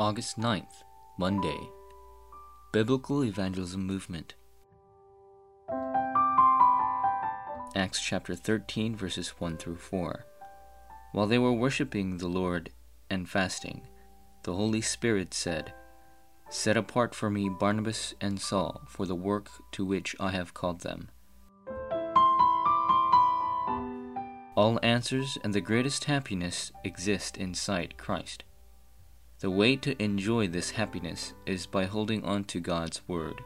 August 9th, Monday. Biblical Evangelism Movement. Acts chapter 13, verses 1 through 4. While they were worshiping the Lord and fasting, the Holy Spirit said, Set apart for me Barnabas and Saul for the work to which I have called them. All answers and the greatest happiness exist inside Christ. The way to enjoy this happiness is by holding on to God's Word.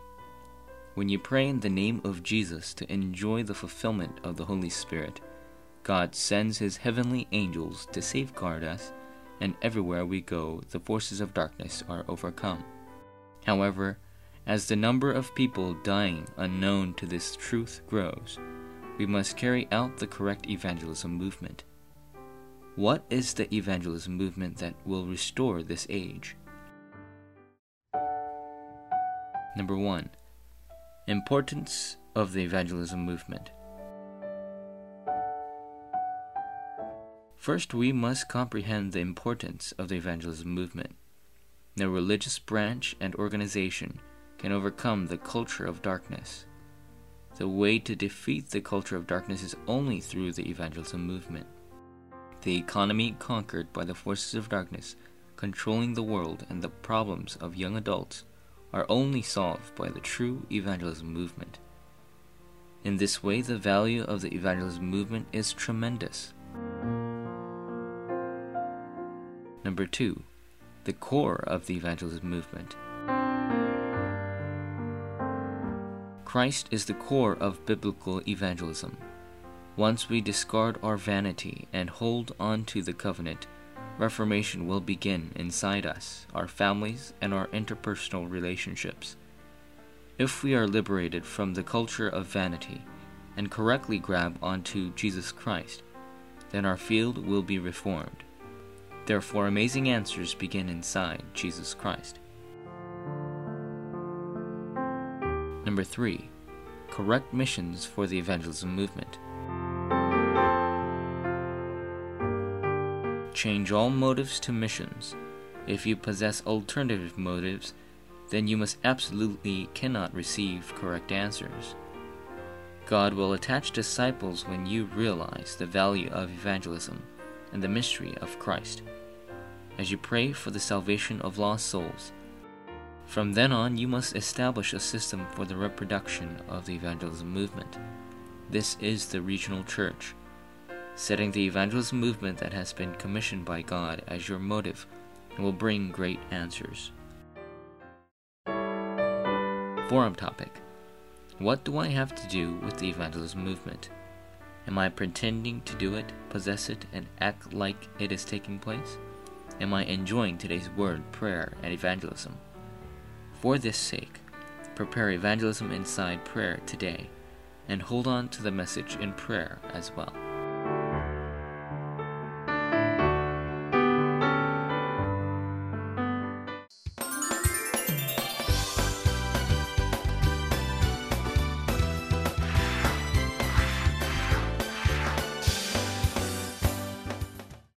When you pray in the name of Jesus to enjoy the fulfillment of the Holy Spirit, God sends His heavenly angels to safeguard us, and everywhere we go, the forces of darkness are overcome. However, as the number of people dying unknown to this truth grows, we must carry out the correct evangelism movement. What is the evangelism movement that will restore this age? Number 1. Importance of the evangelism movement. First, we must comprehend the importance of the evangelism movement. No religious branch and organization can overcome the culture of darkness. The way to defeat the culture of darkness is only through the evangelism movement the economy conquered by the forces of darkness controlling the world and the problems of young adults are only solved by the true evangelism movement. In this way, the value of the evangelism movement is tremendous. Number two, the core of the evangelism movement. Christ is the core of biblical evangelism. Once we discard our vanity and hold on to the covenant, reformation will begin inside us, our families, and our interpersonal relationships. If we are liberated from the culture of vanity and correctly grab onto Jesus Christ, then our field will be reformed. Therefore, amazing answers begin inside Jesus Christ. Number three, correct missions for the evangelism movement. Change all motives to missions. If you possess alternative motives, then you must absolutely cannot receive correct answers. God will attach disciples when you realize the value of evangelism and the mystery of Christ. As you pray for the salvation of lost souls, from then on you must establish a system for the reproduction of the evangelism movement. This is the regional church setting the evangelism movement that has been commissioned by God as your motive will bring great answers. Forum topic What do I have to do with the evangelism movement? Am I pretending to do it, possess it, and act like it is taking place? Am I enjoying today's word, prayer, and evangelism? For this sake, prepare evangelism inside prayer today and hold on to the message in prayer as well.